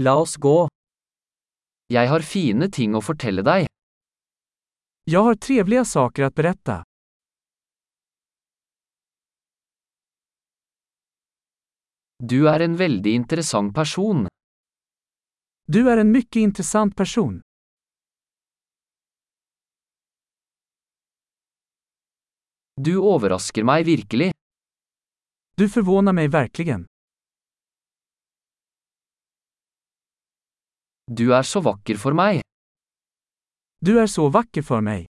La oss gå. Jeg har fine ting å fortelle deg. Jag har trevliga saker att berätta. Du er en veldig interessant person. Du är en mycket intressant person. Du overrasker meg virkelig. Du förvånar mig verkligen. Du er så vakker for meg. Du er så vakker for meg.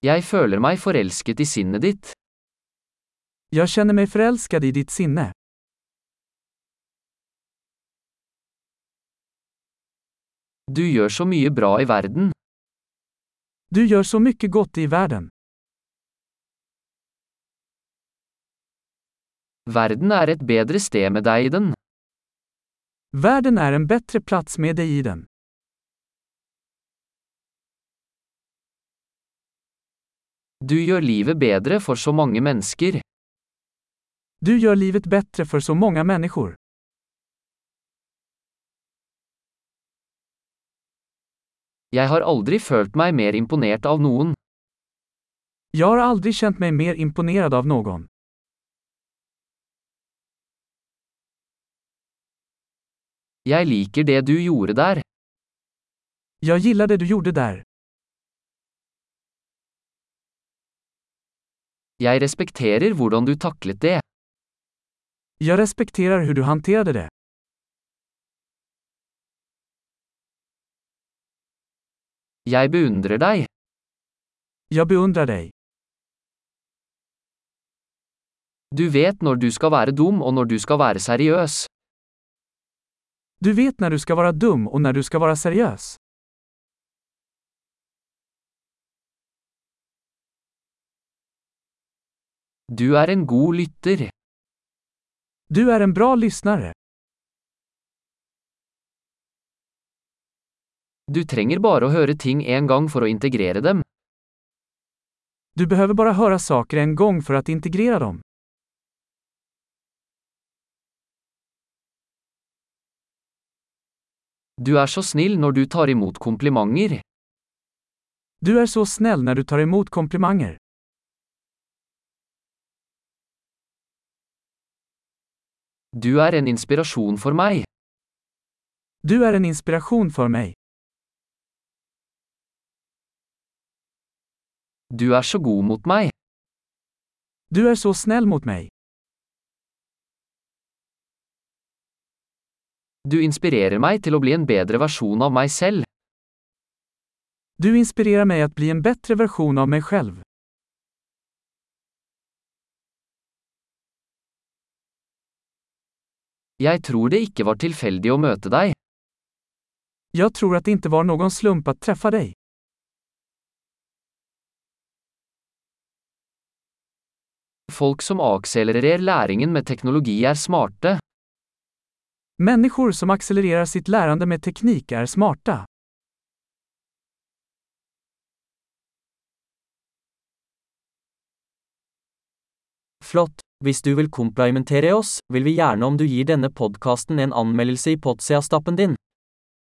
Jeg føler meg forelsket i sinnet ditt. Jeg kjenner meg forelsket i ditt sinne. Du gjør så mye bra i verden. Du gjør så mye godt i världen. Verden er et bedre sted med deg i den. Verden er en bedre plass med deg i den. Du gjør livet bedre for så mange mennesker. Du gjør livet bedre for så mange mennesker. Jeg har aldri følt meg mer imponert av noen. Jeg har aldri kjent meg mer imponert av någon. Jeg liker det du gjorde der. Jag gillar det du gjorde där. Jeg respekterer hvordan du taklet det. Jag respekterar hur du hanterade det. Jeg beundrer deg. Jag beundrar dig. Du vet når du skal være dum og når du skal være seriøs. Du vet når du skal være dum og når du skal være seriøs. Du er en god lytter. Du er en bra lyssnare. Du trenger bare å høre ting en gang for å integrere dem. Du behöver bara höra saker en gång för att integrera dem. Du er så snill når du tar imot komplimenter. Du er så snill når du tar imot komplimanger. Du er en inspirasjon for meg. Du er en inspirasjon for meg. Du er så god mot meg. Du er så snill mot mig. Du inspirerer meg til å bli en bedre versjon av meg selv. Du inspirerer meg til å bli en bedre versjon av meg selv. Jeg tror det ikke var tilfeldig å møte deg. Jeg tror at det ikke var noen slump å treffe deg. Folk som akselererer læringen med teknologi er smarte. Människor som accelererar sitt lärande med teknik är smarta. Flott! Hvis du vil komplimentere oss, vil vi gjerne om du gir denne podkasten en anmeldelse i Potsias-stappen din.